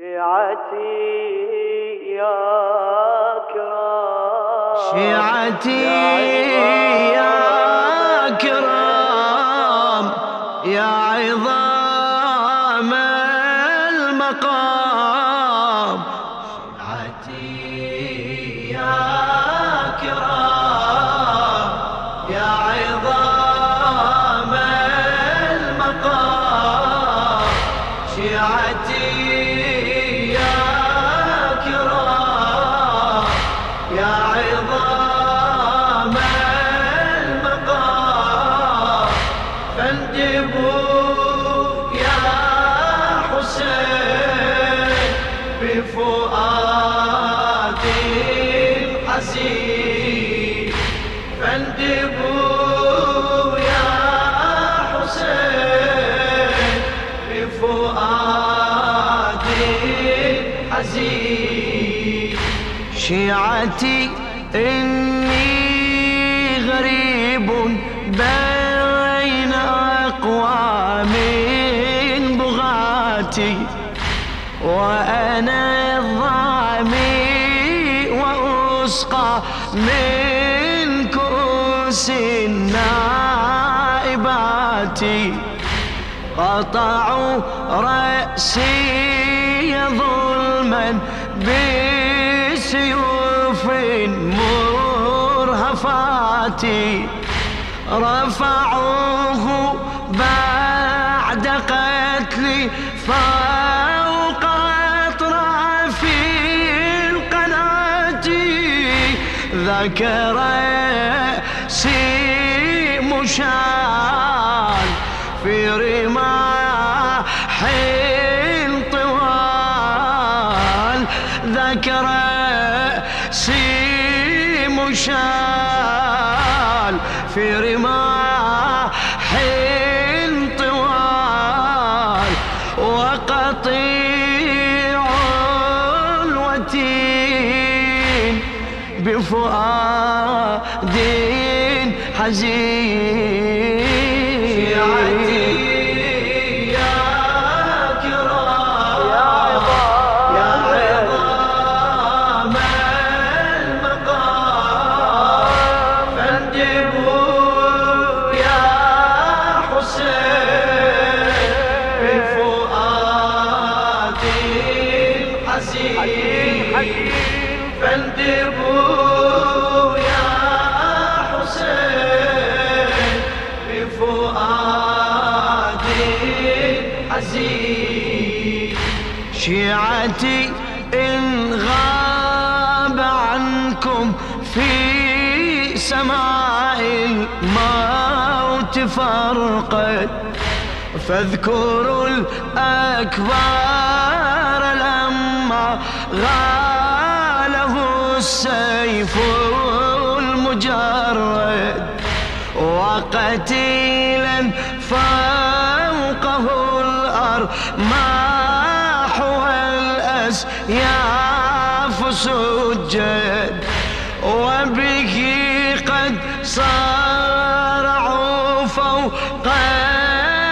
شيعتي يا كرام شيعتي يا كرام يا عظام المقام. شيعتي يا كرام يا عظام يا حسين شيعتي إني غريب بين أقوام بغاتي وأنا وأسقى من كؤوس النائبات. قطعوا رأسي ظلما بسيوف مرهفات. رفعوه بعد قتلي فوق ذكر سي مشال في رماح طوال ذكر سي مشال في رماح حزين شيعتي يا كرام يا عظام المقام فانجبوا يا حسين بفؤادي الحزين فانجبوا شيعتي إن غاب عنكم في سماء الموت فرقد فاذكروا الأكبار لما غاله السيف المجرد. وقتيلا فوقه والأسياف سجد وبه قد صارعوا فوق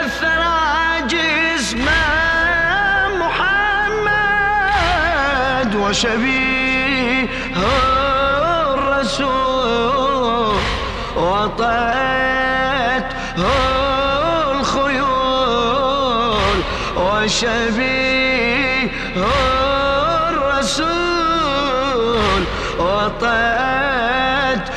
الثرى جسم محمد وشبيه الرسول. وطأت الخيول وشبيه الرسول وطأت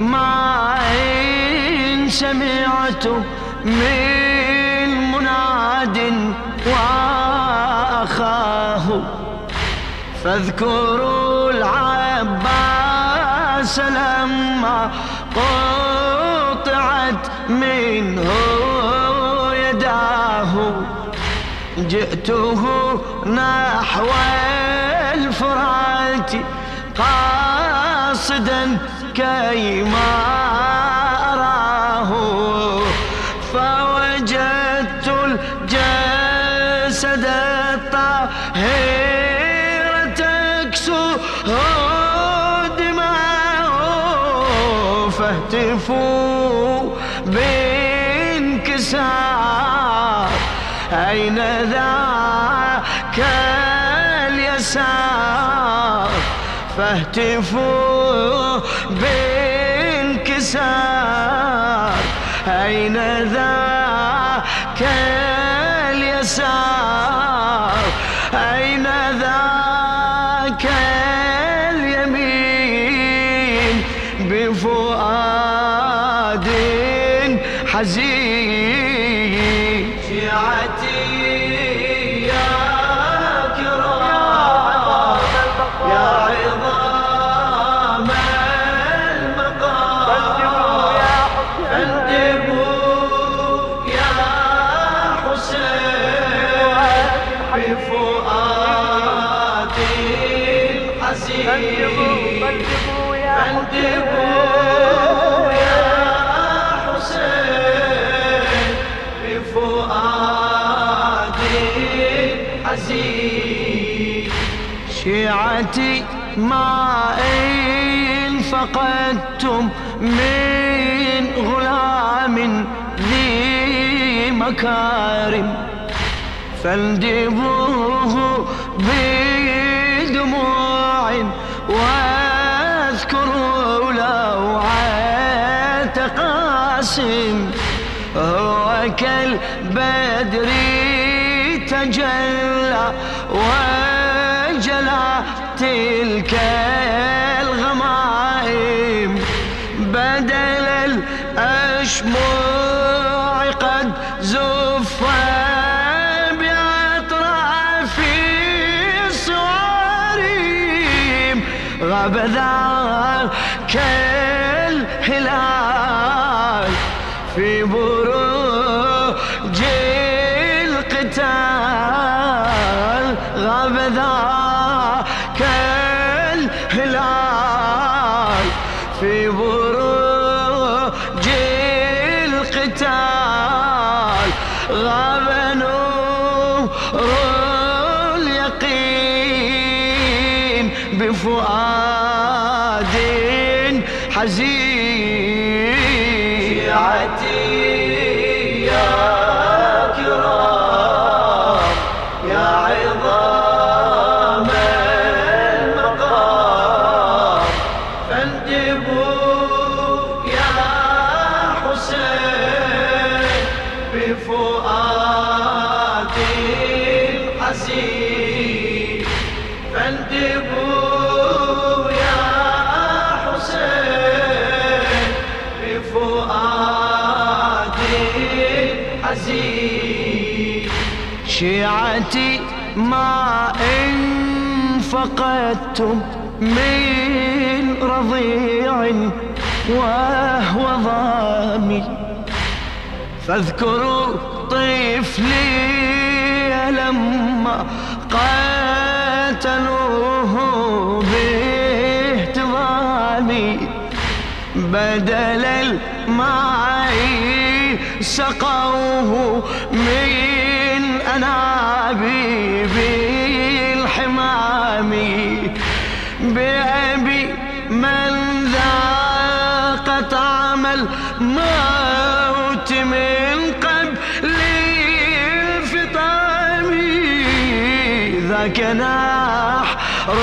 ما سمعت من مناد وأخاه. فاذكروا العباس لما قطعت منه يداه. جئته نحو الفرات قاصدا كيما أراه فوجدت الجسد الطاهر تكسو دماءه فاهتفوا بانكسار. أين ذاك اليسار؟ فاهتفوا بانكسار. أين ذاك اليسار؟ أين ذاك اليمين؟ بفؤاد حزين حزين شيعتي ما إن فقدتم من غلام ذي مكارم. فاندبوه بدموع واذكروا لوعة قاسم. هو كالبدر تجلى وجلى تلك الغمائم. بدل الأشموع قد زف بأطراف الصواريم غاب ذاك الهلال في بروج love شيعتي ما إن فقدتم من رضيع وهو ضامي فاذكروا طفلي لما قاتلوه باهتضامي بدل الماء سقوه من أنابيب الحمام بأبي من ذاق طعم الموت من قبل الفطام ذاك نحر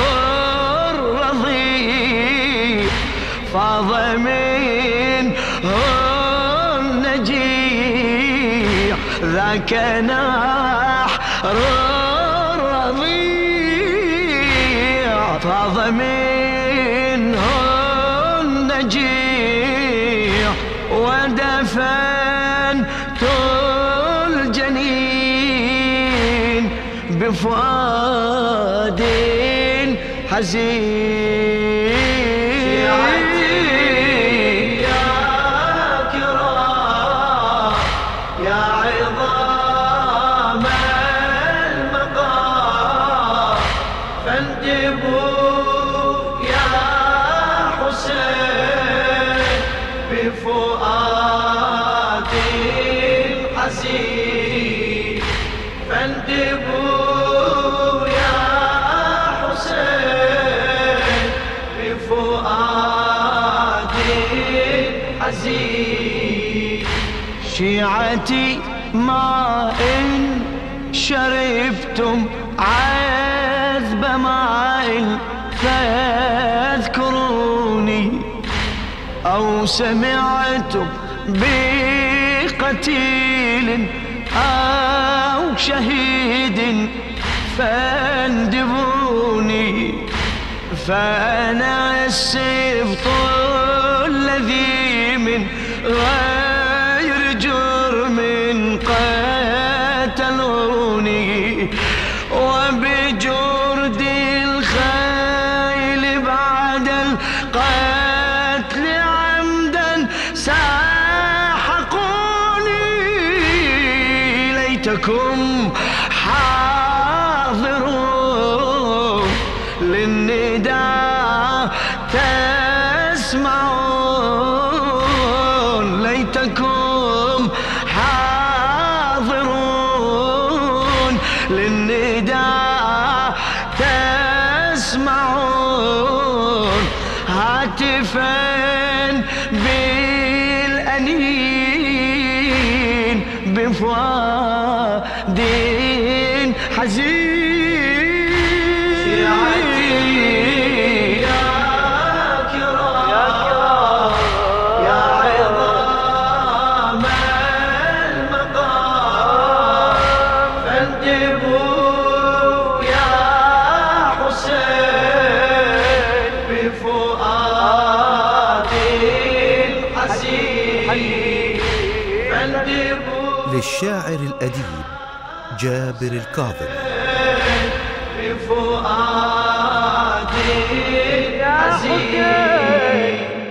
الرضيع فاض منه ذاك نحر الرضيع فاض منه النجيع ودفنت الجنين بفؤاد حزين. شيعتي ما إن شربتم عذب ماء فاذكروني أو سمعتم بقتيل أو شهيد فاندبوني فأنا السبط للنداء تسمعون ليتكم حاضرون. للنداء تسمعون هاتفا بالأنين بفؤاد حزين. للشاعر الأديب جابر الكاظم حزين